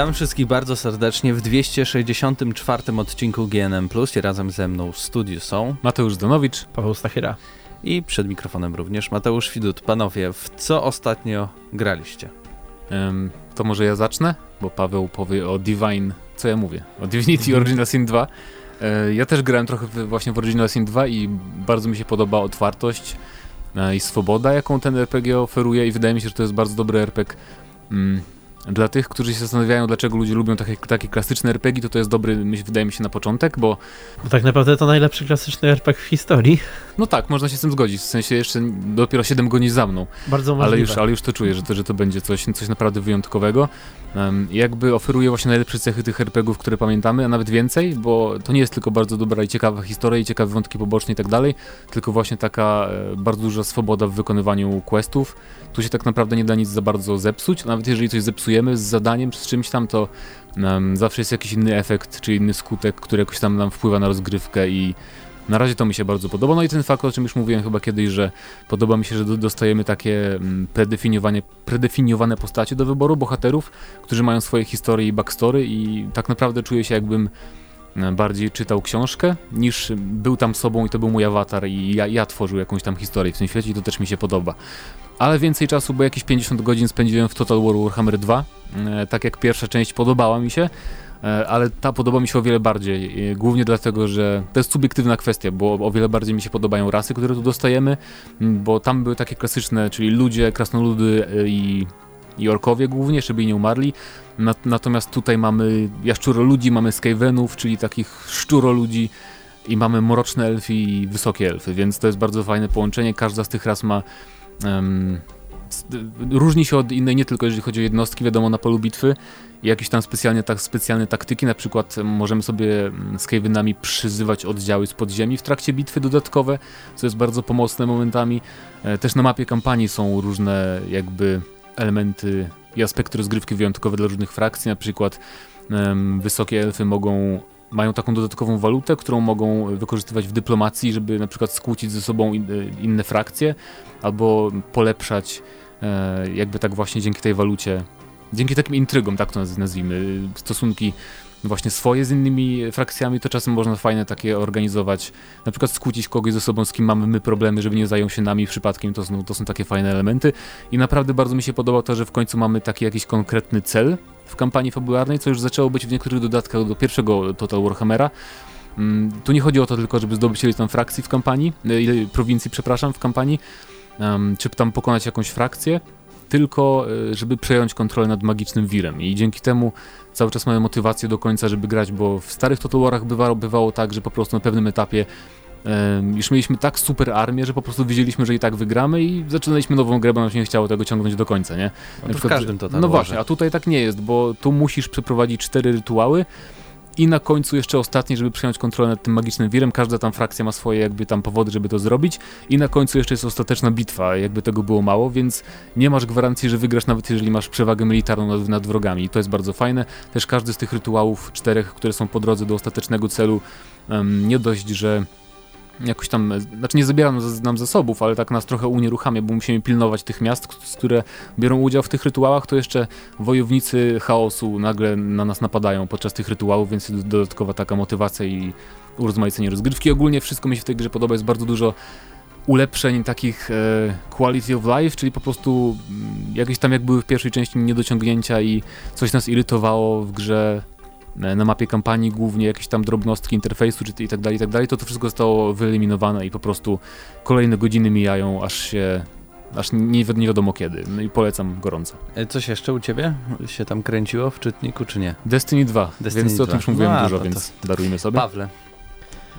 Witamy wszystkich bardzo serdecznie w 264 odcinku GNM+. I razem ze mną w studiu są Mateusz Donowicz, Paweł Stachyra i przed mikrofonem również Mateusz Widut. Panowie, w co ostatnio graliście? Um, to może ja zacznę, bo Paweł powie o Divine, co ja mówię, o Divinity mhm. Original Sin 2. E, ja też grałem trochę właśnie w Original Sin 2 i bardzo mi się podoba otwartość e, i swoboda, jaką ten RPG oferuje i wydaje mi się, że to jest bardzo dobry RPG mm, dla tych, którzy się zastanawiają, dlaczego ludzie lubią takie, takie klasyczne RPG, to to jest dobry, wydaje mi się, na początek, bo... Tak naprawdę to najlepszy klasyczny RPG w historii. No tak, można się z tym zgodzić, w sensie jeszcze dopiero 7 godzin za mną. Bardzo możliwe. Ale już, ale już to czuję, że to, że to będzie coś, coś naprawdę wyjątkowego. Um, jakby oferuje właśnie najlepsze cechy tych RPGów, które pamiętamy, a nawet więcej, bo to nie jest tylko bardzo dobra i ciekawa historia i ciekawe wątki poboczne i tak dalej, tylko właśnie taka e, bardzo duża swoboda w wykonywaniu questów. Tu się tak naprawdę nie da nic za bardzo zepsuć, nawet jeżeli coś zepsujemy z zadaniem, z czymś tam, to um, zawsze jest jakiś inny efekt, czy inny skutek, który jakoś tam nam wpływa na rozgrywkę i na razie to mi się bardzo podoba. No i ten fakt, o czym już mówiłem chyba kiedyś, że podoba mi się, że dostajemy takie mm, predefiniowane, postacie do wyboru bohaterów, którzy mają swoje historie i backstory i tak naprawdę czuję się jakbym bardziej czytał książkę, niż był tam sobą i to był mój awatar i ja, ja tworzył jakąś tam historię w tym świecie i to też mi się podoba. Ale więcej czasu, bo jakieś 50 godzin spędziłem w Total War Warhammer 2, e, tak jak pierwsza część podobała mi się, E, ale ta podoba mi się o wiele bardziej. Głównie dlatego, że to jest subiektywna kwestia, bo o wiele bardziej mi się podobają rasy, które tu dostajemy, bo tam były takie klasyczne, czyli ludzie, krasnoludy e, i, i orkowie głównie, żeby nie umarli. Natomiast tutaj mamy jaszczuroludzi, mamy skavenów, czyli takich szczuroludzi i mamy mroczne elfy i wysokie elfy, więc to jest bardzo fajne połączenie. Każda z tych ras ma um, różni się od innej nie tylko jeżeli chodzi o jednostki, wiadomo, na polu bitwy jakieś tam specjalnie, tak, specjalne taktyki, na przykład możemy sobie mm, z Skavenami przyzywać oddziały z podziemi w trakcie bitwy dodatkowe, co jest bardzo pomocne momentami. E, też na mapie kampanii są różne jakby elementy i aspekty rozgrywki wyjątkowe dla różnych frakcji, na przykład um, wysokie elfy mogą mają taką dodatkową walutę, którą mogą wykorzystywać w dyplomacji, żeby na przykład skłócić ze sobą inne frakcje, albo polepszać e, jakby tak właśnie dzięki tej walucie, dzięki takim intrygom, tak to nazwijmy, stosunki właśnie swoje z innymi frakcjami, to czasem można fajne takie organizować, na przykład skłócić kogoś ze sobą, z kim mamy my problemy, żeby nie zajął się nami przypadkiem, to są, to są takie fajne elementy. I naprawdę bardzo mi się podoba to, że w końcu mamy taki jakiś konkretny cel w kampanii fabularnej, co już zaczęło być w niektórych dodatkach do pierwszego Total Warhammera, mm, tu nie chodzi o to tylko, żeby zdobyć ileś tam frakcji w kampanii, e, prowincji, przepraszam, w kampanii, czy tam pokonać jakąś frakcję, tylko e, żeby przejąć kontrolę nad magicznym wirem. I dzięki temu cały czas mamy motywację do końca, żeby grać, bo w starych Total Warach bywało, bywało tak, że po prostu na pewnym etapie już mieliśmy tak super armię, że po prostu wiedzieliśmy, że i tak wygramy i zaczynaliśmy nową grę, bo nam się nie chciało tego ciągnąć do końca, nie? No to przykład, w każdym Total No właśnie, a tutaj tak nie jest, bo tu musisz przeprowadzić cztery rytuały, i na końcu jeszcze ostatni, żeby przejąć kontrolę nad tym magicznym wirem. Każda tam frakcja ma swoje jakby tam powody, żeby to zrobić i na końcu jeszcze jest ostateczna bitwa, jakby tego było mało, więc nie masz gwarancji, że wygrasz nawet jeżeli masz przewagę militarną nad, nad wrogami i to jest bardzo fajne. Też każdy z tych rytuałów czterech, które są po drodze do ostatecznego celu, um, nie dość, że jakoś tam, znaczy nie zabieram nam zasobów, ale tak nas trochę unieruchamia, bo musimy pilnować tych miast, które biorą udział w tych rytuałach, to jeszcze wojownicy chaosu nagle na nas napadają podczas tych rytuałów, więc dodatkowa taka motywacja i urozmaicenie rozgrywki. Ogólnie wszystko mi się w tej grze podoba, jest bardzo dużo ulepszeń takich e, quality of life, czyli po prostu mm, jakieś tam jak były w pierwszej części niedociągnięcia i coś nas irytowało w grze, na mapie kampanii głównie jakieś tam drobnostki interfejsu czy i tak dalej, i tak dalej, to to wszystko zostało wyeliminowane i po prostu kolejne godziny mijają, aż się aż nie, nie wiadomo kiedy. No i polecam gorąco. E, coś jeszcze u ciebie się tam kręciło w czytniku, czy nie? Destiny 2, Destiny więc 2. o tym już mówiłem no, dużo, to, więc to, darujmy sobie. Pawle,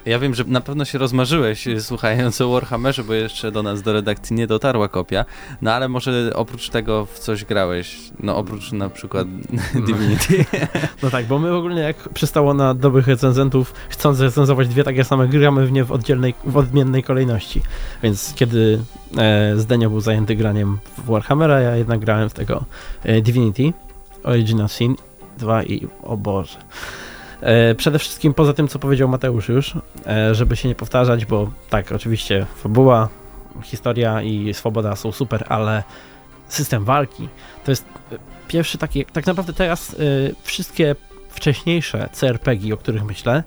ja wiem, że na pewno się rozmarzyłeś e, słuchając o Warhammerze, bo jeszcze do nas do redakcji nie dotarła kopia, no ale może oprócz tego w coś grałeś, no oprócz na przykład no. Divinity. No tak, bo my ogólnie jak przystało na dobrych recenzentów, chcąc recenzować dwie takie same gry, gramy w nie w, oddzielnej, w odmiennej kolejności. Więc kiedy e, Zdenio był zajęty graniem w Warhammera, ja jednak grałem w tego e, Divinity, Original Sin 2 i o Boże. E, przede wszystkim poza tym, co powiedział Mateusz już, e, żeby się nie powtarzać, bo tak, oczywiście fabuła, historia i swoboda są super, ale system walki. To jest e, pierwszy taki, tak naprawdę teraz wszystkie wcześniejsze CRPG, o których myślę,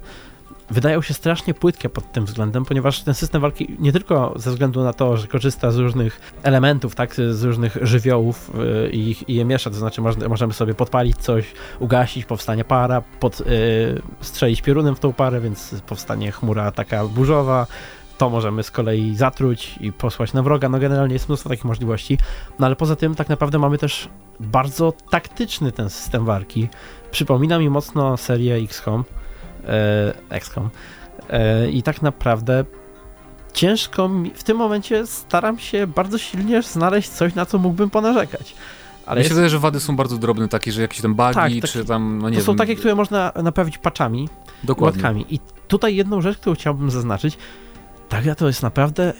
wydają się strasznie płytkie pod tym względem, ponieważ ten system walki nie tylko ze względu na to, że korzysta z różnych elementów, tak, z różnych żywiołów yy, i, i je miesza, to znaczy może, możemy sobie podpalić coś, ugasić, powstanie para, pod, yy, strzelić piorunem w tą parę, więc powstanie chmura taka burzowa, to możemy z kolei zatruć i posłać na wroga. No generalnie jest mnóstwo takich możliwości. No ale poza tym tak naprawdę mamy też bardzo taktyczny ten system walki. Przypomina mi mocno serię XCOM, XCOM. E, I tak naprawdę ciężko mi, w tym momencie staram się bardzo silnie znaleźć coś, na co mógłbym ponarzekać. Ale Myślę, jest... że wady są bardzo drobne, takie, że jakieś tam bugi, tak, czy tam, no nie To wiem. są takie, które można naprawić patchami, Dokładnie. I tutaj jedną rzecz, którą chciałbym zaznaczyć, ta gra to jest naprawdę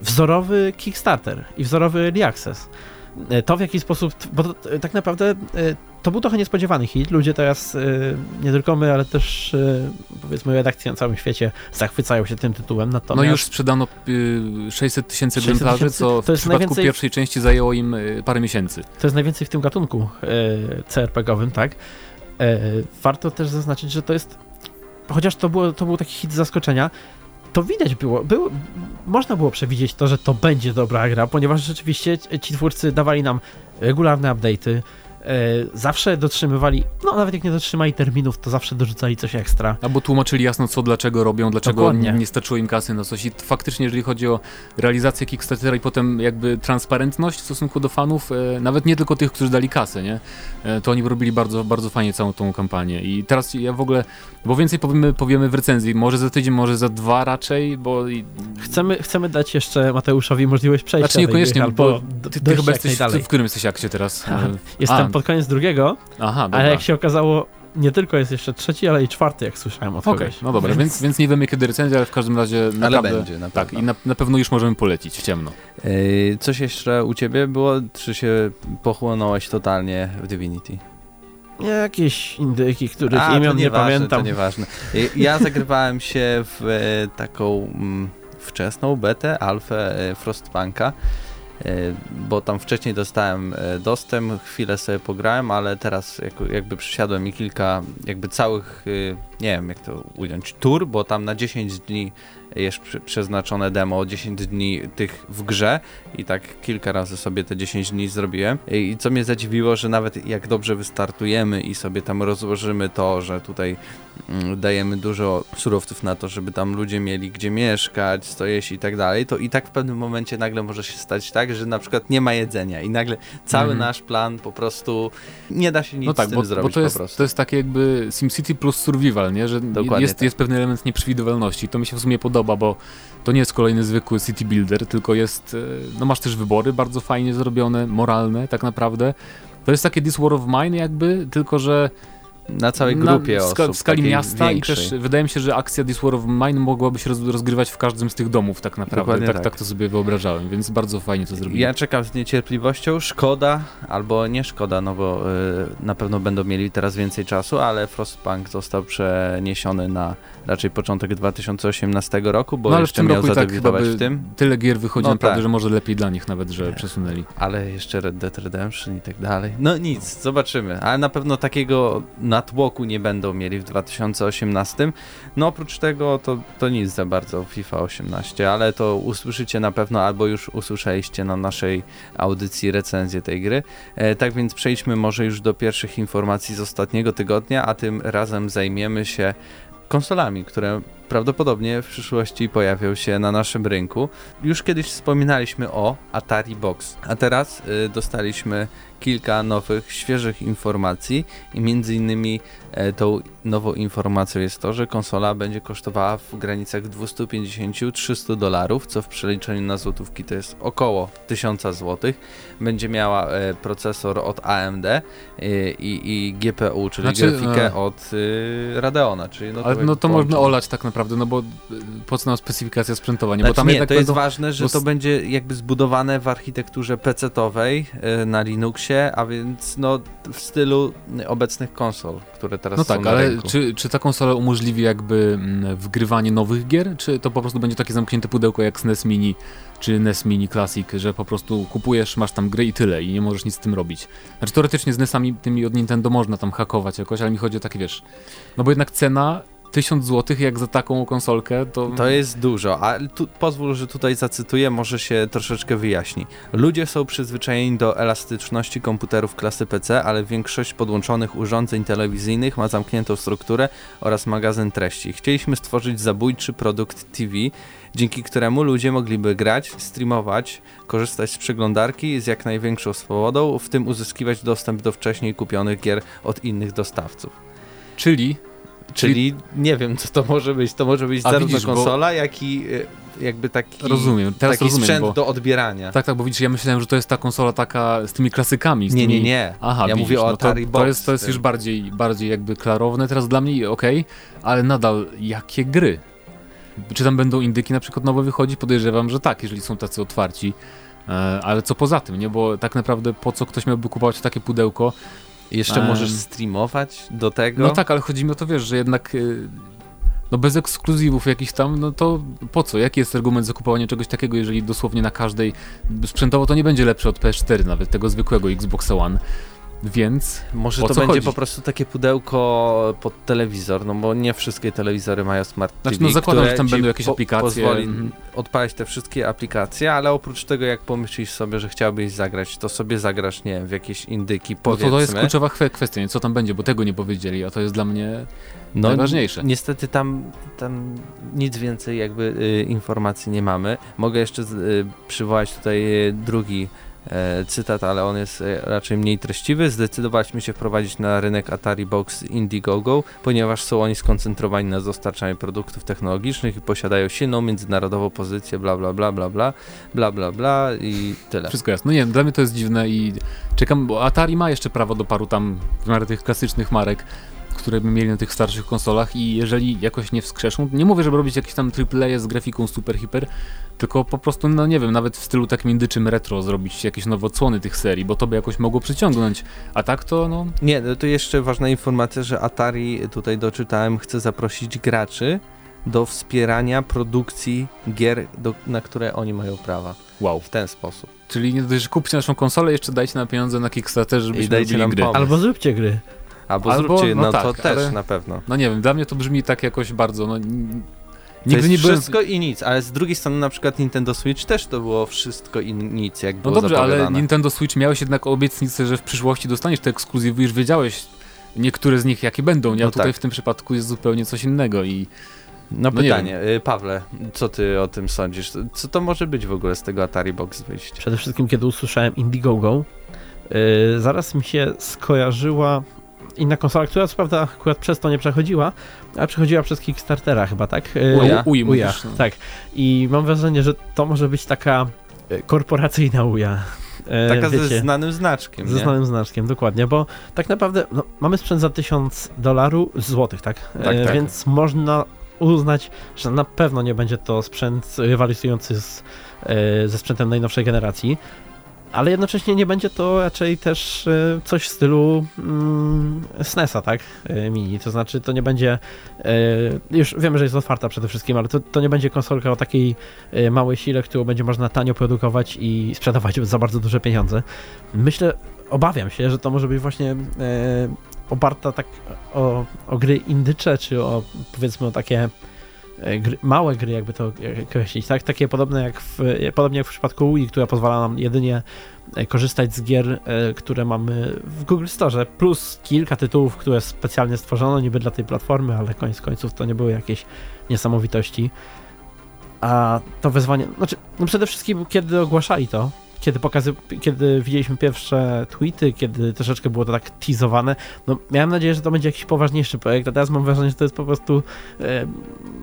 wzorowy Kickstarter i wzorowy Early Access. E, to w jaki sposób, bo to, e, tak naprawdę e, to był trochę niespodziewany hit. Ludzie teraz, nie tylko my, ale też powiedzmy redakcje na całym świecie zachwycają się tym tytułem. Natomiast... No już sprzedano 600 tysięcy egzemplarzy, co w przypadku najwięcej... pierwszej części zajęło im parę miesięcy. To jest najwięcej w tym gatunku CRPG-owym, tak? Warto też zaznaczyć, że to jest chociaż to, było, to był taki hit zaskoczenia, to widać było, było, można było przewidzieć to, że to będzie dobra gra, ponieważ rzeczywiście ci twórcy dawali nam regularne update'y, zawsze dotrzymywali, no nawet jak nie dotrzymali terminów, to zawsze dorzucali coś ekstra. Albo tłumaczyli jasno co, dlaczego robią, dlaczego nie, nie starczyło im kasy na coś i faktycznie jeżeli chodzi o realizację Kickstartera i potem jakby transparentność w stosunku do fanów, e, nawet nie tylko tych, którzy dali kasę, nie? E, to oni robili bardzo, bardzo fajnie całą tą kampanię i teraz ja w ogóle, bo więcej powiemy, powiemy w recenzji, może za tydzień, może za dwa raczej, bo... Chcemy, chcemy dać jeszcze Mateuszowi możliwość przejścia Znaczy niekoniecznie, bo ty, ty chyba jesteś, w, w którym jesteś akcie teraz? Aha, jestem A, pod koniec drugiego, Aha, dobra. ale jak się okazało, nie tylko jest jeszcze trzeci, ale i czwarty, jak słyszałem od okay, kogoś. No dobra, więc, więc nie wiemy kiedy recenzja, ale w każdym razie naprawdę, ale będzie, na Tak, i na, na, pewno już możemy polecić w ciemno. Yy, coś jeszcze u ciebie było, czy się pochłonąłeś totalnie w Divinity? Jakieś indyki, których A, imion nie, nie pamiętam. To nieważne. Ja zagrywałem się w e, taką mm, wczesną betę, alfę e, Frostpunka. E, bo tam wcześniej dostałem e, dostęp, chwilę sobie pograłem, ale teraz jakby przysiadłem i kilka jakby całych, e, nie wiem jak to ująć, tur, bo tam na 10 dni jest przeznaczone demo 10 dni tych w grze i tak kilka razy sobie te 10 dni zrobiłem. I co mnie zadziwiło, że nawet jak dobrze wystartujemy i sobie tam rozłożymy to, że tutaj mm, dajemy dużo surowców na to, żeby tam ludzie mieli gdzie mieszkać, co jeść i tak dalej, to i tak w pewnym momencie nagle może się stać tak, że na przykład nie ma jedzenia i nagle cały mhm. nasz plan po prostu nie da się nic no tak, z tym bo, zrobić bo to jest. To jest takie jakby SimCity plus survival, nie? że jest, tak. jest pewien element nieprzewidywalności. To mi się w sumie podoba podoba, bo to nie jest kolejny zwykły city builder, tylko jest, e, no masz też wybory bardzo fajnie zrobione, moralne tak naprawdę. To jest takie This War of Mine jakby, tylko że na całej grupie na, osób. W skali miasta większej. i też wydaje mi się, że akcja This War of Mine mogłaby się rozgrywać w każdym z tych domów tak naprawdę. Tak, tak. tak to sobie wyobrażałem, więc bardzo fajnie to zrobili. Ja czekam z niecierpliwością. Szkoda, albo nie szkoda, no bo y, na pewno będą mieli teraz więcej czasu, ale Frostpunk został przeniesiony na raczej początek 2018 roku, bo no, jeszcze miał tak zadebiutować tak w tym. Tyle gier wychodzi no naprawdę, tak. że może lepiej dla nich nawet, że przesunęli. Ale jeszcze Red Dead Redemption i tak dalej. No nic, zobaczymy. Ale na pewno takiego natłoku nie będą mieli w 2018. No oprócz tego to, to nic za bardzo FIFA 18, ale to usłyszycie na pewno albo już usłyszeliście na naszej audycji recenzję tej gry. E, tak więc przejdźmy może już do pierwszych informacji z ostatniego tygodnia, a tym razem zajmiemy się konsolami, które prawdopodobnie w przyszłości pojawią się na naszym rynku. Już kiedyś wspominaliśmy o Atari Box, a teraz y, dostaliśmy kilka nowych, świeżych informacji i między innymi e, tą nową informacją jest to, że konsola będzie kosztowała w granicach 250-300 dolarów, co w przeliczeniu na złotówki to jest około 1000 zł. Będzie miała e, procesor od AMD e, i, i GPU, czyli znaczy, grafikę od Radeona. Czyli no to, ale no to można olać tak naprawdę no bo po co nam specyfikacja sprzętowa, nie? Znaczy, bo tam nie, to jest będą... ważne, że to będzie jakby zbudowane w architekturze PC-towej y, na Linuxie, a więc no w stylu obecnych konsol, które teraz No są tak, na ale rynku. czy, czy ta konsola umożliwi jakby mm, wgrywanie nowych gier, czy to po prostu będzie takie zamknięte pudełko jak SNES Mini, czy NES Mini Classic, że po prostu kupujesz, masz tam gry i tyle i nie możesz nic z tym robić. Znaczy teoretycznie z NES-ami tymi od Nintendo można tam hakować jakoś, ale mi chodzi o takie, wiesz, no bo jednak cena 1000 zł jak za taką konsolkę, to... To jest dużo, a tu, pozwól, że tutaj zacytuję, może się troszeczkę wyjaśni. Ludzie są przyzwyczajeni do elastyczności komputerów klasy PC, ale większość podłączonych urządzeń telewizyjnych ma zamkniętą strukturę oraz magazyn treści. Chcieliśmy stworzyć zabójczy produkt TV, dzięki któremu ludzie mogliby grać, streamować, korzystać z przeglądarki z jak największą swobodą, w tym uzyskiwać dostęp do wcześniej kupionych gier od innych dostawców. Czyli Czyli nie wiem, co to może być. To może być zarówno widzisz, bo- konsola, jak i y, jakby taki, rozumiem, teraz taki rozumiem, sprzęt bo... do odbierania. Tak, tak, bo widzisz, ja myślałem, że to jest ta konsola taka z tymi klasykami. Z nie, tymi... nie, nie. Aha, ja widzisz, mówię o no to, Atari Box. to jest, to jest już bardziej, bardziej jakby klarowne teraz dla mnie, okej, ale nadal jakie gry? Czy tam będą indyki na przykład nowe wychodzić? Podejrzewam, że tak, jeżeli są tacy otwarci. E, ale co poza tym, nie? Bo tak naprawdę po co ktoś miałby kupować takie pudełko? Jeszcze Em. możesz streamować do tego. No tak, ale chodzi mi o to, wiesz, że jednak y, no bez ekskluzywów jakichś tam, no to po co? Jaki jest argument za kupowanie czegoś takiego, jeżeli dosłownie na każdej sprzętowo to nie będzie lepsze od PS4 nawet, tego zwykłego Xbox One. Więc Może to będzie chodzi? po prostu takie pudełko pod telewizor, no bo nie wszystkie telewizory mają smart Znaczy, TV, no zakładam, że tam będą jakieś po- aplikacje. pozwoli Mhm. odpalić te wszystkie aplikacje, ale oprócz tego jak pomyślisz sobie, że chciałbyś zagrać, to sobie zagrasz, nie wiem, w jakieś indyki, No powiedzmy. to, to jest kluczowa kwe- kwestia, nie? co tam będzie, bo tego nie powiedzieli, a to jest dla mnie No, najważniejsze. Niestety tam, tam nic więcej jakby y, informacji nie mamy. Mogę jeszcze y, przywołać tutaj y, drugi cytat, ale on jest e, raczej mniej treściwy. Zdecydowaliśmy się wprowadzić na rynek Atari Box Indiegogo, ponieważ są oni skoncentrowani na dostarczaniu produktów technologicznych i posiadają silną międzynarodową pozycję, bla bla bla bla bla, bla bla bla i tyle. Wszystko jasne. No nie dla mnie to jest dziwne i czekam, bo Atari ma jeszcze prawo do paru tam w miarę tych klasycznych marek, które by mieli na tych starszych konsolach i jeżeli jakoś nie wskrzeszą, nie mówię, żeby robić jakieś tam AAA z grafiką super, hiper, tylko po prostu, no nie wiem, nawet w stylu takim indyczym retro zrobić jakieś nowe odsłony tych serii, bo to by jakoś mogło przyciągnąć, a tak to no... Nie, no to jeszcze ważna informacja, że Atari, tutaj doczytałem, chce zaprosić graczy do wspierania produkcji gier, do, na które oni mają prawa. Wow. W ten sposób. Czyli nie dość, że kupcie naszą konsolę, jeszcze dajcie nam pieniądze na Kickstarterze, żebyśmy dajcie robili nam gry. pomysł. Albo zróbcie gry. Albo, Albo, zróbcie, no no, tak, to też ale- na pewno. No nie wiem, dla mnie to brzmi tak jakoś bardzo, no... Nigdy jest nie byłem... wszystko i nic, ale z drugiej strony na przykład Nintendo Switch też to było wszystko i nic, jak No było dobrze, ale. Nintendo Switch miałeś jednak obietnicę, że w przyszłości dostaniesz te ekskluzywy, już wiedziałeś niektóre z nich jakie będą, nie? A No tutaj tak. w tym przypadku jest zupełnie coś innego i No no nie pytanie, y, Pawle, co ty o tym sądzisz? Co to może być w ogóle z tego Atari Box wyjść? Przede wszystkim, kiedy usłyszałem Indiegogo, yy, zaraz mi się skojarzyła inna konsola, która co prawda akurat przez to nie przechodziła, ale przechodziła przez Kickstartera chyba, tak? Uja? Ui Uja, mówisz, no. tak. I mam wrażenie, że to może być taka e, korporacyjna Uja. E, Taka ze wiecie, znanym znaczkiem, ze nie? znanym znaczkiem, dokładnie, bo tak naprawdę no, mamy sprzęt za 1000 dolarów, złotych, tak? Tak, tak. Więc można uznać, że na pewno nie będzie to sprzęt rywalizujący z, ze sprzętem najnowszej generacji, ale jednocześnie nie będzie to raczej też e, coś w stylu mm, SNES-a, tak? E, mini, to znaczy to nie będzie, e, już wiemy, że jest otwarta przede wszystkim, ale to, to nie będzie konsolka o takiej małej sile, którą będzie można tanio produkować i sprzedawać za bardzo duże pieniądze. Myślę, obawiam się, że to może być właśnie e, oparta tak o, o gry indycze, czy o powiedzmy o takie gry, małe gry, jakby to określić, tak? Takie podobne jak w, e, podobnie jak w przypadku Wii, która pozwala nam jedynie e, korzystać z gier, e, które mamy w Google Store, plus kilka tytułów, które specjalnie stworzono niby dla tej platformy, ale koniec końców to nie były jakieś niesamowitości. A to wezwanie, znaczy, no przede wszystkim kiedy ogłaszali to, kiedy pokazy, kiedy widzieliśmy pierwsze tweety, kiedy troszeczkę było to tak teasowane, no miałem nadzieję, że to będzie jakiś poważniejszy projekt, a teraz mam wrażenie, że to jest po prostu e,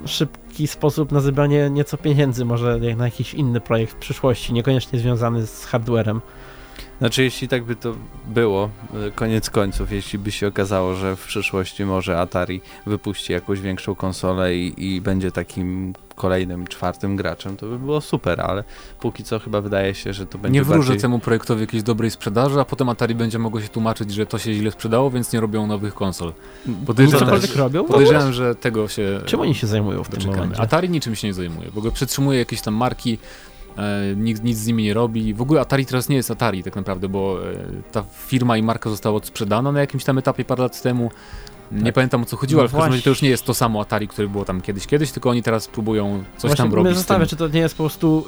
szybki sposób na zebranie nieco pieniędzy, może na jakiś inny projekt w przyszłości, niekoniecznie związany z hardwarem. Znaczy, jeśli tak by to było, y, koniec końców, jeśli by się okazało, że w przyszłości może Atari wypuści jakąś większą konsolę i, i będzie takim kolejnym, czwartym graczem, to by było super, ale póki co chyba wydaje się, że to będzie Nie wróżę bardziej... temu projektowi jakiejś dobrej sprzedaży, a potem Atari będzie mogło się tłumaczyć, że to się źle sprzedało, więc nie robią nowych konsol. Podejrzewam, Cokolwiek też. robią? Podejrzewam, że tego się Czym oni się zajmują w tym doczekamy. momencie? Atari niczym się nie zajmuje. W ogóle przetrzymuje jakieś tam marki, e, nikt nic z nimi nie robi. W ogóle Atari teraz nie jest Atari tak naprawdę, bo e, ta firma i marka została odsprzedana na jakimś tam etapie parę lat temu. Nie Tak. pamiętam o co chodziło, No ale w każdym razie to już nie jest to samo Atari, które było tam kiedyś, kiedyś, tylko oni teraz próbują coś Właśnie tam robić. z tym. zastanawia, czy to nie jest po prostu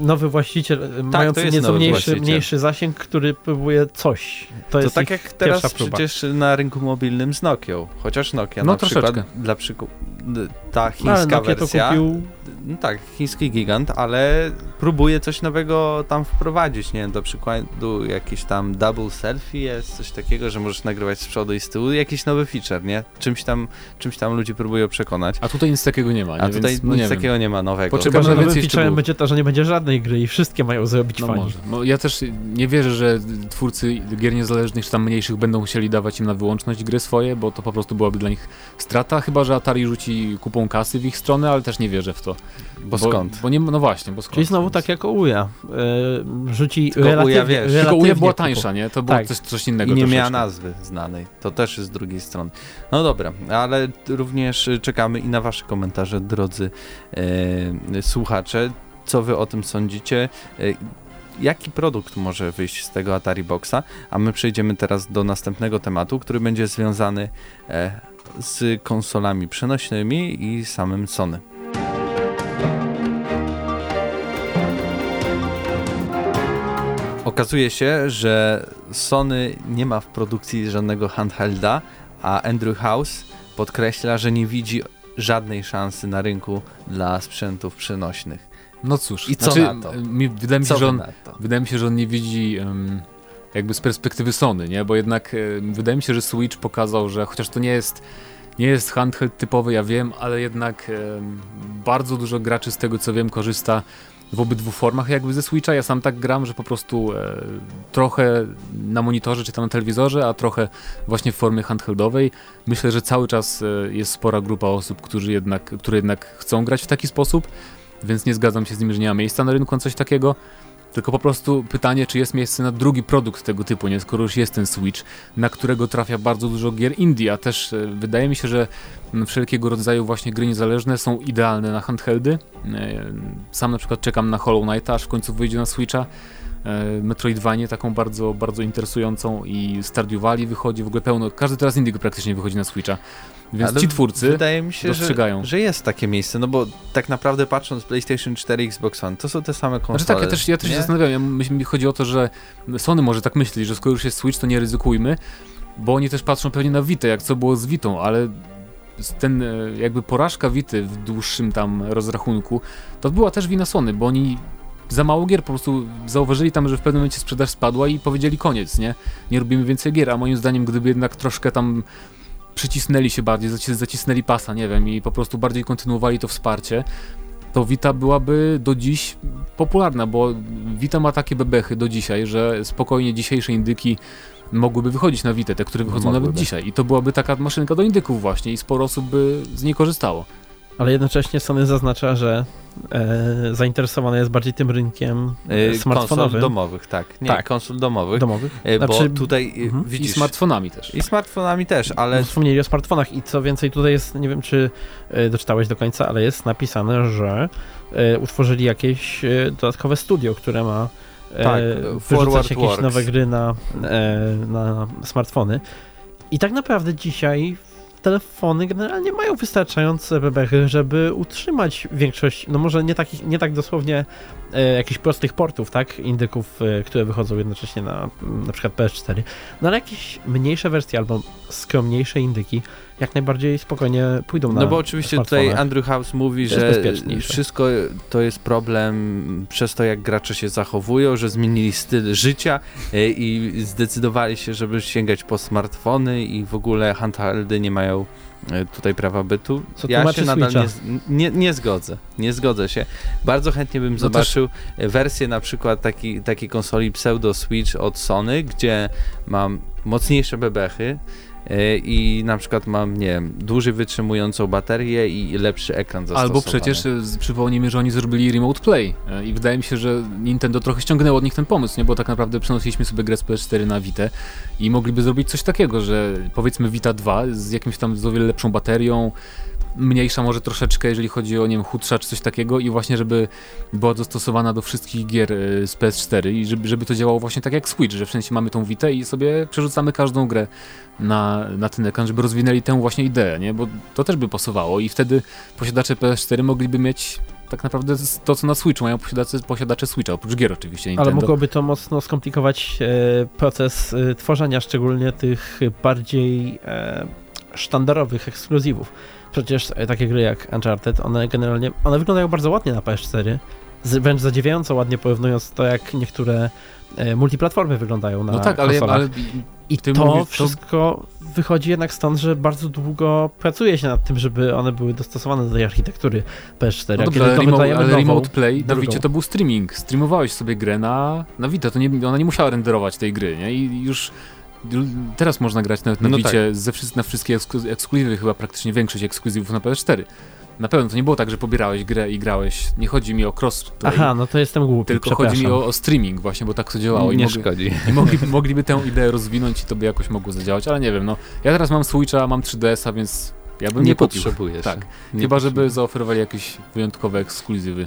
e, nowy właściciel, e, mający jest nieco mniejszy, właściciel. mniejszy zasięg, który próbuje coś. To, To jest tak jak teraz próba. przecież na rynku mobilnym z Nokią. Chociaż Nokia No, na przykład, troszeczkę. dla przykładu, ta ale chińska to wersja, kupił no tak, chiński gigant, ale próbuje coś nowego tam wprowadzić, nie wiem, do przykładu jakiś tam double selfie jest, coś takiego, że możesz nagrywać z przodu i z tyłu, jakiś nowy feature, nie? Czymś tam, czymś tam ludzi próbują przekonać. A tutaj nic takiego nie ma, nie? A tutaj Więc, no nie nic wiem. takiego nie ma nowego. Chyba, że nowym featurem będzie to, że nie będzie żadnej gry i wszystkie mają zrobić No fani. może. No, ja też nie wierzę, że twórcy gier niezależnych czy tam mniejszych będą musieli dawać im na wyłączność gry swoje, bo to po prostu byłaby dla nich strata, chyba że Atari rzuci kupą kasy w ich stronę, ale też nie wierzę w to. Bo skąd? Bo nie, no właśnie, bo skąd? Czyli znowu tak jak Ouya. E, rzuci Tylko relatywnie, wiesz, relatywnie Tylko Uja była tańsza, nie? To było Tak. coś, coś innego I nie troszeczkę. miała nazwy znanej. To też jest z drugiej strony. No dobra, ale również czekamy i na wasze komentarze, drodzy e, słuchacze. Co wy o tym sądzicie? E, jaki produkt może wyjść z tego Atari Boxa? A my przejdziemy teraz do następnego tematu, który będzie związany e, z konsolami przenośnymi i samym Sony. Okazuje się, że Sony nie ma w produkcji żadnego handhelda, a Andrew House podkreśla, że nie widzi żadnej szansy na rynku dla sprzętów przenośnych. No cóż, I co znaczy, na to? Mi, wydaje, mi Co się, że wy on, wydaje mi się, że on nie widzi em, jakby z perspektywy Sony, nie? Bo jednak em, wydaje mi się, że Switch pokazał, że chociaż to nie jest nie jest handheld typowy, ja wiem, ale jednak em, bardzo dużo graczy z tego co wiem korzysta w obydwu formach jakby ze Switcha. Ja sam tak gram, że po prostu e, trochę na monitorze czy tam na telewizorze, a trochę właśnie w formie handheldowej. Myślę, że cały czas e, jest spora grupa osób, którzy jednak, które jednak chcą grać w taki sposób, więc nie zgadzam się z nimi, że nie ma miejsca na rynku coś takiego. Tylko po prostu pytanie, czy jest miejsce na drugi produkt tego typu, nie? Skoro już jest ten Switch, na którego trafia bardzo dużo gier indie, a też e, wydaje mi się, że wszelkiego rodzaju właśnie gry niezależne są idealne na handheldy. E, Sam na przykład czekam na Hollow Knight, aż w końcu wyjdzie na Switcha. E, Metroidvanie taką bardzo, bardzo interesującą i Stardew Valley wychodzi w ogóle pełno, każdy teraz indie praktycznie wychodzi na Switcha. Więc Ale ci twórcy Wydaje mi się, że, dostrzegają. że jest takie miejsce, no bo tak naprawdę patrząc PlayStation 4 Xbox One, to są te same konsole. Znaczy tak, ja też, ja też się zastanawiam, ja, mi chodzi o to, że Sony może tak myśleć, że skoro już jest Switch, to nie ryzykujmy, bo oni też patrzą pewnie na Vita, jak co było z Vitą, ale ten e, jakby porażka Vity w dłuższym tam rozrachunku, to była też wina Sony, bo oni za mało gier po prostu zauważyli tam, że w pewnym momencie sprzedaż spadła i powiedzieli koniec, nie? Nie robimy więcej gier, a moim zdaniem gdyby jednak troszkę tam przycisnęli się bardziej, zaci- zacisnęli pasa, nie wiem, i po prostu bardziej kontynuowali to wsparcie, to Vita byłaby do dziś popularna, bo Vita ma takie bebechy do dzisiaj, że spokojnie dzisiejsze indyki mogłyby wychodzić na Vita, te, które wychodzą nawet Mogłyby. dzisiaj. I to byłaby taka maszynka do indyków właśnie i sporo osób by z niej korzystało. Ale jednocześnie Sony zaznacza, że e, zainteresowane jest bardziej tym rynkiem Y, Konsol smartfonowym, domowych, tak. Nie, Tak. konsol domowych. domowych. y, Bo Znaczy, tutaj y, mhm. I widzisz... smartfonami też. I smartfonami też, ale Ale wspomnieli o smartfonach i co więcej, tutaj jest, nie wiem czy e, doczytałeś do końca, ale jest napisane, że e, utworzyli jakieś e, dodatkowe studio, które ma e, Tak, wyrzucać jakieś Works. nowe gry na, e, na smartfony. I tak naprawdę dzisiaj telefony generalnie mają wystarczające bebechy, żeby utrzymać większość, no może nie, takich, nie tak dosłownie jakichś prostych portów, tak, indyków, e, które wychodzą jednocześnie na na przykład PS4, no ale jakieś mniejsze wersje albo skromniejsze indyki jak najbardziej spokojnie pójdą na No bo oczywiście tutaj. Andrew House mówi, że wszystko to jest problem przez to, jak gracze się zachowują, że zmienili styl życia e, i zdecydowali się, żeby sięgać po smartfony i w ogóle handheldy nie mają e, tutaj prawa bytu. Co ja się nadal nie, nie, nie zgodzę. Nie zgodzę się. Bardzo chętnie bym No zobaczył e, wersję na przykład taki, takiej konsoli pseudo Switch od Sony, gdzie mam mocniejsze bebechy e, i na przykład mam, nie wiem, dłużej wytrzymującą baterię i lepszy ekran zastosowany. Albo przecież e, przypomnijmy, że oni zrobili Remote Play e, i wydaje mi się, że Nintendo trochę ściągnęło od nich ten pomysł, nie? Bo tak naprawdę przenosiliśmy sobie grę z PS4 na Vita i mogliby zrobić coś takiego, że powiedzmy Vita 2 z jakimś tam z o wiele lepszą baterią, mniejsza może troszeczkę, jeżeli chodzi o, nie wiem, chudsza czy coś takiego i właśnie, żeby była dostosowana do wszystkich gier e, z PS4 i żeby, żeby to działało właśnie tak jak Switch, że w sensie mamy tą Vita i sobie przerzucamy każdą grę na, na ten ekran, żeby rozwinęli tę właśnie ideę, nie? Bo to też by pasowało i wtedy posiadacze PS4 mogliby mieć tak naprawdę to, co na Switchu mają posiadacze, posiadacze Switcha, oprócz gier oczywiście Nintendo. Ale mogłoby to mocno skomplikować e, proces e, tworzenia szczególnie tych bardziej e, sztandarowych ekskluzywów. Przecież e, takie gry jak Uncharted, one generalnie, one wyglądają bardzo ładnie na PS4, z, wręcz zadziwiająco ładnie porównując to, jak niektóre e, multiplatformy wyglądają na No tak, ale, ale I to mówisz, to- wszystko wychodzi jednak stąd, że bardzo długo pracuje się nad tym, żeby one były dostosowane do tej architektury PS4. no dobrze, ale, to ale nową, Remote Play na to był streaming. Streamowałeś sobie grę na, na Vita, to nie, ona nie musiała renderować tej gry, nie? I już teraz można grać nawet na No Vicie ze, wszy- na wszystkie eksklu- ekskluzywy, chyba praktycznie większość ekskluzywów na PS4. Na pewno to nie było tak, że pobierałeś grę i grałeś. Nie chodzi mi o crossplay, Aha, no to jestem głupi, tylko chodzi mi o, o streaming właśnie, bo tak to działało. I nie mogli, szkodzi. I mogli, mogliby tę ideę rozwinąć i to by jakoś mogło zadziałać, ale nie wiem, no. Ja teraz mam Switcha, mam 3DS-a, więc ja bym nie, Nie kupił. potrzebujesz. Tak. Nie Chyba, żeby zaoferowali jakieś wyjątkowe ekskluzywy.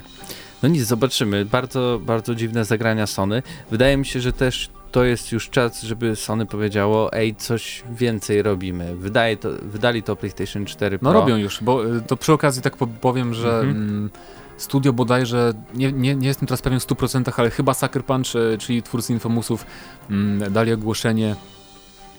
No nic, zobaczymy. Bardzo, bardzo dziwne zagrania Sony. Wydaje mi się, że też to jest już czas, żeby Sony powiedziało, ej, coś więcej robimy. Wydaje to, wydali to PlayStation 4 Pro. No robią już, bo y, to przy okazji tak po- powiem, że Mhm. mm, studio bodajże, nie, nie, nie jestem teraz pewien w 100%, ale chyba Sucker Punch, y, czyli twórcy Infomusów, mm, dali ogłoszenie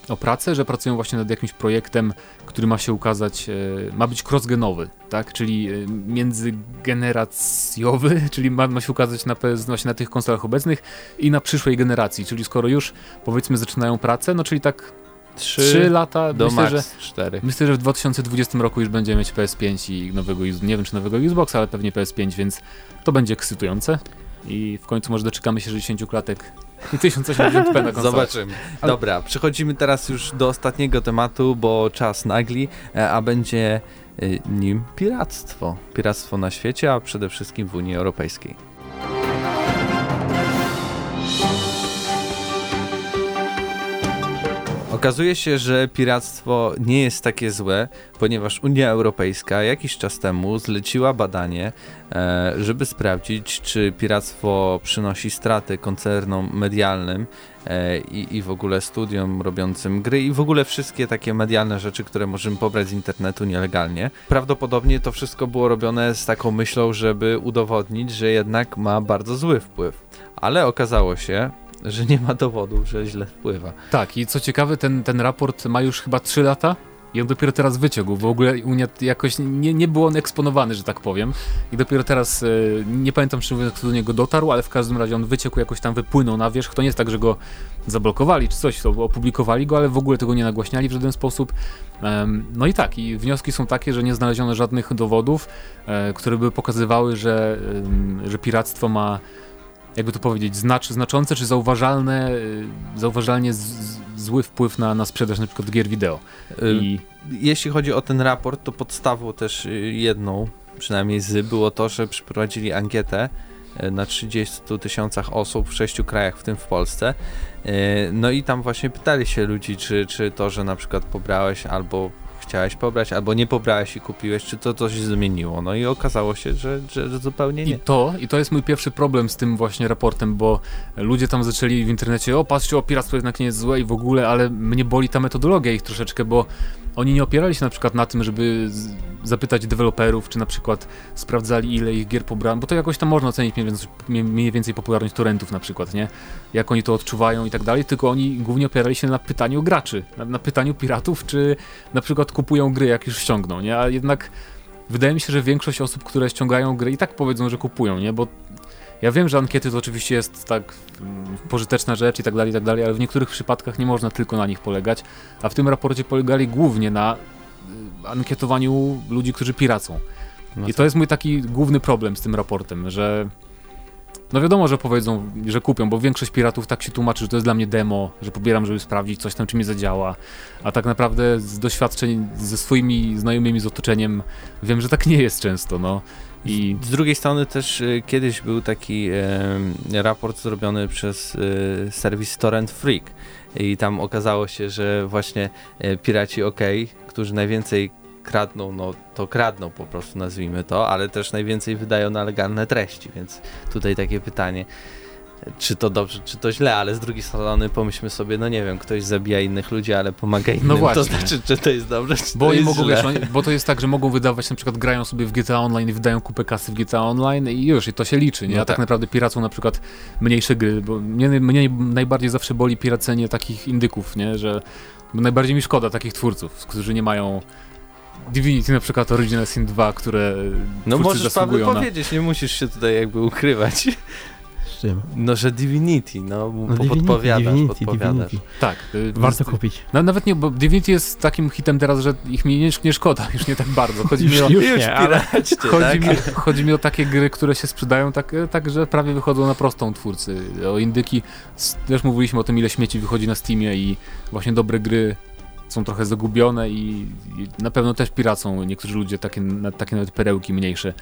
o pracę, że pracują właśnie nad jakimś projektem, który ma się ukazać, y, ma być crossgenowy, tak, czyli y, międzygeneracjowy, czyli ma, ma się ukazać na, właśnie na tych konsolach obecnych i na przyszłej generacji, czyli skoro już powiedzmy zaczynają pracę, no czyli tak 3, 3 lata, do myślę, max że 4. Myślę, że w 2020 roku już będziemy mieć PS5 i nowego, nie wiem czy nowego Xboxa, ale pewnie PS5, więc to będzie ekscytujące. I w końcu może doczekamy się 60 klatek i 1080p na konsolę. Zobaczymy. Dobra, przechodzimy teraz już do ostatniego tematu, bo czas nagli, e, a będzie e, nim piractwo. Piractwo na świecie, a przede wszystkim w Unii Europejskiej. Okazuje się, że piractwo nie jest takie złe, ponieważ Unia Europejska jakiś czas temu zleciła badanie, e, żeby sprawdzić, czy piractwo przynosi straty koncernom medialnym e, i, i w ogóle studiom robiącym gry i w ogóle wszystkie takie medialne rzeczy, które możemy pobrać z internetu nielegalnie. Prawdopodobnie to wszystko było robione z taką myślą, żeby udowodnić, że jednak ma bardzo zły wpływ. Ale okazało się, że nie ma dowodu, że źle wpływa. Tak, i co ciekawe, ten, ten raport ma już chyba 3 lata i on dopiero teraz wyciągł. W ogóle Unia jakoś nie, nie był on eksponowany, że tak powiem. I dopiero teraz, e, nie pamiętam czy do niego dotarł, ale w każdym razie on wyciekł, jakoś tam wypłynął na wierzch. To nie jest tak, że go zablokowali czy coś, to opublikowali go, ale w ogóle tego nie nagłaśniali w żaden sposób. No i tak, i wnioski są takie, że nie znaleziono żadnych dowodów, e, które by pokazywały, że, że piractwo ma jakby to powiedzieć, znacz, znaczące czy zauważalne, y, zauważalnie z, z, zły wpływ na, na sprzedaż na przykład gier wideo. Y, I Jeśli chodzi o ten raport, to podstawą też y, jedną, przynajmniej z, było to, że przeprowadzili ankietę na 30 tysiącach osób w sześciu krajach, w tym w Polsce. No i tam właśnie pytali się ludzi, czy, czy to, że na przykład pobrałeś albo chciałeś pobrać, albo nie pobrałeś i kupiłeś, czy to coś zmieniło. No i okazało się, że, że, że zupełnie I nie. to, I to jest mój pierwszy problem z tym właśnie raportem, bo ludzie tam zaczęli w internecie, o patrzcie, o piractwo jednak nie jest złe i w ogóle, ale mnie boli ta metodologia ich troszeczkę, bo oni nie opierali się na przykład na tym, żeby zapytać deweloperów, czy na przykład sprawdzali ile ich gier pobrałem, bo to jakoś tam można ocenić mniej więcej, mniej więcej popularność torrentów na przykład, nie? Jak oni to odczuwają i tak dalej, tylko oni głównie opierali się na pytaniu graczy, na, na pytaniu piratów, czy na przykład kupują gry, jak już ściągną, nie? A jednak wydaje mi się, że większość osób, które ściągają gry i tak powiedzą, że kupują, nie? Bo ja wiem, że ankiety to oczywiście jest tak mm, pożyteczna rzecz i tak dalej, i tak dalej, ale w niektórych przypadkach nie można tylko na nich polegać, a w tym raporcie polegali głównie na ankietowaniu ludzi, którzy piracą. No I to- to jest mój taki główny problem z tym raportem, że no wiadomo, że powiedzą, że kupią, bo większość piratów tak się tłumaczy, że to jest dla mnie demo, że pobieram, żeby sprawdzić coś tam, czy mi zadziała. A tak naprawdę z doświadczeń ze swoimi znajomymi z otoczeniem wiem, że tak nie jest często, no. I Z drugiej strony też y, kiedyś był taki e, raport zrobiony przez e, serwis Torrent Freak. I tam okazało się, że właśnie e, piraci OK, którzy najwięcej kradną, no to kradną po prostu nazwijmy to, ale też najwięcej wydają na legalne treści, więc tutaj takie pytanie, czy to dobrze, czy to źle, ale z drugiej strony pomyślmy sobie, no nie wiem, ktoś zabija innych ludzi, ale pomaga innym, właśnie. to znaczy, czy to jest dobrze, czy Bo to jest mogą, źle. wiesz, oni, bo to jest tak, że mogą wydawać, na przykład grają sobie w GTA Online i wydają kupę kasy w GTA Online i już, i to się liczy, nie? No A tak, tak. naprawdę piracą na przykład mniejsze gry, bo mnie, mnie najbardziej zawsze boli piracenie takich indyków, nie? Że bo najbardziej mi szkoda takich twórców, którzy nie mają Divinity na przykład Original Sin 2, które No możesz zasługują na... powiedzieć, nie musisz się tutaj jakby ukrywać. Z czym? No, że Divinity, no, No, po- Divinity, podpowiadasz, Divinity, podpowiadasz. Divinity. Tak. y, Warto jest- kupić. No, nawet nie, bo Divinity jest takim hitem teraz, że ich mi nie, nie szkoda, już nie tak bardzo. Chodzi mi o... Już Już nie, ale- Chodzi, tak? mi, chodzi mi o takie gry, które się sprzedają tak, tak, że prawie wychodzą na prostą twórcy. O indyki, też mówiliśmy o tym, ile śmieci wychodzi na Steamie i właśnie dobre gry są trochę zagubione i, i na pewno też piracą niektórzy ludzie, takie, na- takie nawet perełki mniejsze.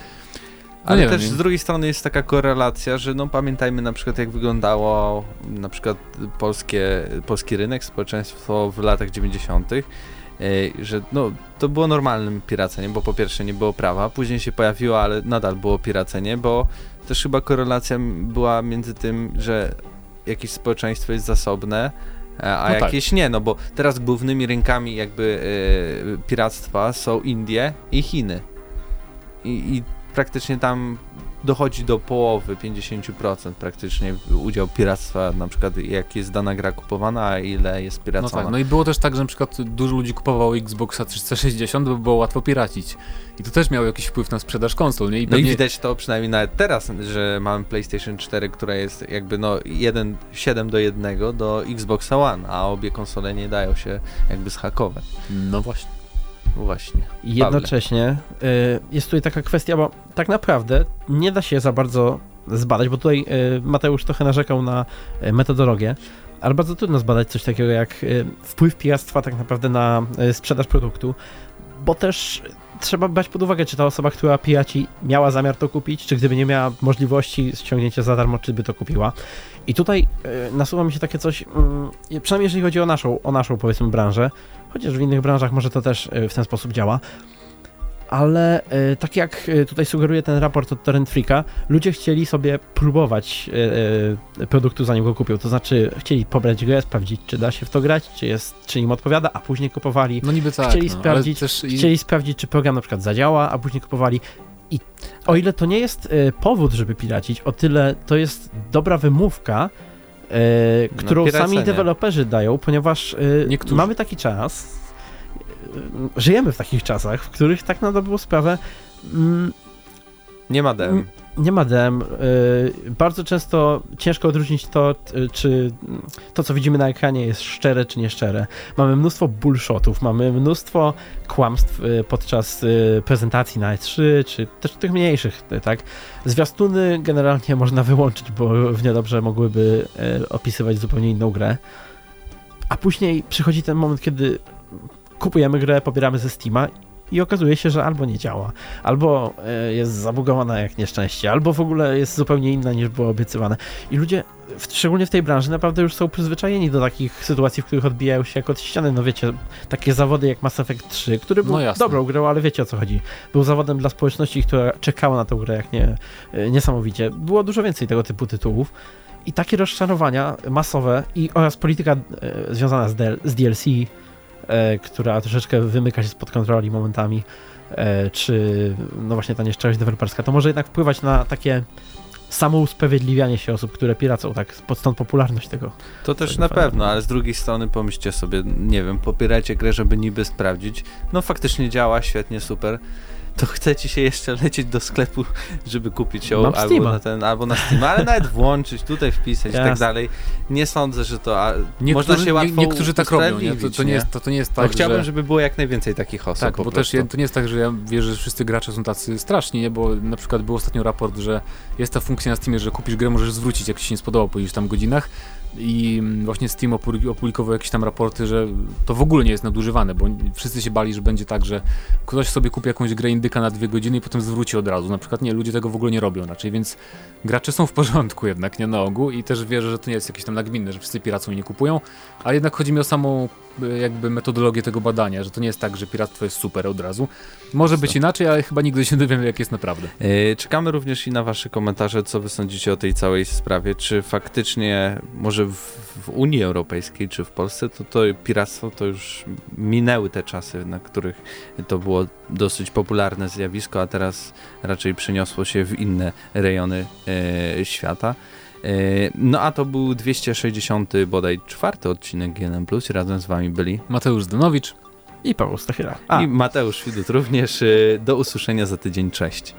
No Ale nie też wiem, z drugiej strony jest taka korelacja, że no pamiętajmy na przykład jak wyglądało na przykład polskie, polski rynek, społeczeństwo w latach 90., e, że no to było normalnym piraceniem, bo po pierwsze nie było prawa, później się pojawiło, ale nadal było piracenie, bo też chyba korelacja była między tym, że jakieś społeczeństwo jest zasobne, e, a No tak. jakieś nie, no bo teraz głównymi rynkami jakby e, piractwa są Indie i Chiny. I, i praktycznie tam dochodzi do połowy, 50% praktycznie udział piractwa, na przykład jak jest dana gra kupowana, a ile jest No piracona. tak, no i było też tak, że na przykład dużo ludzi kupowało Xboxa 360, bo było łatwo piracić. I to też miało jakiś wpływ na sprzedaż konsol, nie? I No i pewnie- widać to przynajmniej nawet teraz, że mamy PlayStation 4, która jest jakby no 1, 7 do 1 do Xboxa One, a obie konsole nie dają się jakby zhakować. No właśnie. No Właśnie. I jednocześnie y, jest tutaj taka kwestia, bo tak naprawdę nie da się za bardzo zbadać, bo tutaj y, Mateusz trochę narzekał na y, metodologię, ale bardzo trudno zbadać coś takiego jak y, wpływ piractwa tak naprawdę na sprzedaż produktu, bo też trzeba brać pod uwagę, czy ta osoba, która piraci miała zamiar to kupić, czy gdyby nie miała możliwości ściągnięcia za darmo, czy by to kupiła. I tutaj nasuwa mi się takie coś, mm, przynajmniej jeżeli chodzi o naszą, o naszą powiedzmy branżę, chociaż w innych branżach może to też y, w ten sposób działa, ale y, tak jak y, tutaj sugeruje ten raport od Torrent Freaka, ludzie chcieli sobie próbować produktu zanim go kupią, to znaczy chcieli pobrać grę, sprawdzić czy da się w to grać, czy, jest, czy im odpowiada, a później kupowali. No niby tak, Chcieli no, sprawdzić- i- Chcieli sprawdzić, czy program na przykład zadziała, a później kupowali. I o ile to nie jest powód, żeby piracić, o tyle to jest dobra wymówka, którą piracenie. sami deweloperzy dają, ponieważ Niektórzy. mamy taki czas, y, żyjemy w takich czasach, w których tak na dobrą sprawę mm, Nie ma dem. Nie ma dem. y, bardzo często ciężko odróżnić to, y, czy to, co widzimy na ekranie jest szczere, czy nieszczere. Mamy mnóstwo bullshotów, mamy mnóstwo kłamstw y, podczas prezentacji na E3, czy też tych mniejszych, tak? Zwiastuny generalnie można wyłączyć, bo równie dobrze mogłyby opisywać zupełnie inną grę. A później przychodzi ten moment, kiedy kupujemy grę, pobieramy ze Steama i okazuje się, że albo nie działa, albo e, jest zabugowana jak nieszczęście, albo w ogóle jest zupełnie inna niż było obiecywane. I ludzie, szczególnie w tej branży, naprawdę już są przyzwyczajeni do takich sytuacji, w których odbijają się jak od ściany. No wiecie, takie zawody jak Mass Effect 3, który był No jasne. dobrą grą, ale wiecie o co chodzi. Był zawodem dla społeczności, która czekała na tę grę jak nie, e, niesamowicie. Było dużo więcej tego typu tytułów. I takie rozczarowania masowe i oraz polityka e, związana z, DL, z DLC, która troszeczkę wymyka się spod kontroli momentami, e, czy no właśnie ta nieszczerość deweloperska, to może jednak wpływać na takie samousprawiedliwianie się osób, które piracą, tak, stąd popularność tego. To też na pewno, ale z drugiej strony pomyślcie sobie, nie wiem, popierajcie grę, żeby niby sprawdzić. No faktycznie działa, świetnie, super. To chce ci się jeszcze lecieć do sklepu, żeby kupić ją Mam albo Steama. na, ten, albo na Steam, ale nawet włączyć, tutaj wpisać i tak dalej. Nie sądzę, że to a, Niektórzy, można się łatwo nie, niektórzy tak robią, nie? To, to, nie jest, to, to nie jest No, tak, chciałbym, że... żeby było jak najwięcej takich osób Tak, po bo też prostu. ja, to nie jest tak, że ja wierzę, że wszyscy gracze są tacy straszni, nie? bo na przykład był ostatnio raport, że jest ta funkcja na Steamie, że kupisz grę, możesz zwrócić, jak ci się nie spodoba po iluś tam godzinach i właśnie Steam opu- opublikował jakieś tam raporty, że to w ogóle nie jest nadużywane, bo wszyscy się bali, że będzie tak, że ktoś sobie kupi jakąś grę indyka na dwie godziny i potem zwróci od razu. Na przykład nie, ludzie tego w ogóle nie robią raczej, więc gracze są w porządku jednak, nie na ogół i też wierzę, że to nie jest jakieś tam nagminne, że wszyscy piracą nie kupują, ale jednak chodzi mi o samą jakby metodologię tego badania, że to nie jest tak, że piractwo jest super od razu. Może być inaczej, ale chyba nigdy się nie dowiemy, jak jest naprawdę. Yy, Czekamy również i na Wasze komentarze, co Wy sądzicie o tej całej sprawie. Czy faktycznie, może w, w Unii Europejskiej, czy w Polsce, to, to piractwo to już minęły te czasy, na których to było dosyć popularne zjawisko, a teraz raczej przeniosło się w inne rejony e, świata. E, no a to był 260 bodaj czwarty odcinek GNM+, razem z Wami byli Mateusz Zdanowicz, I Paweł Stachyra. A, i Mateusz Widut również. E, Do usłyszenia za tydzień, cześć.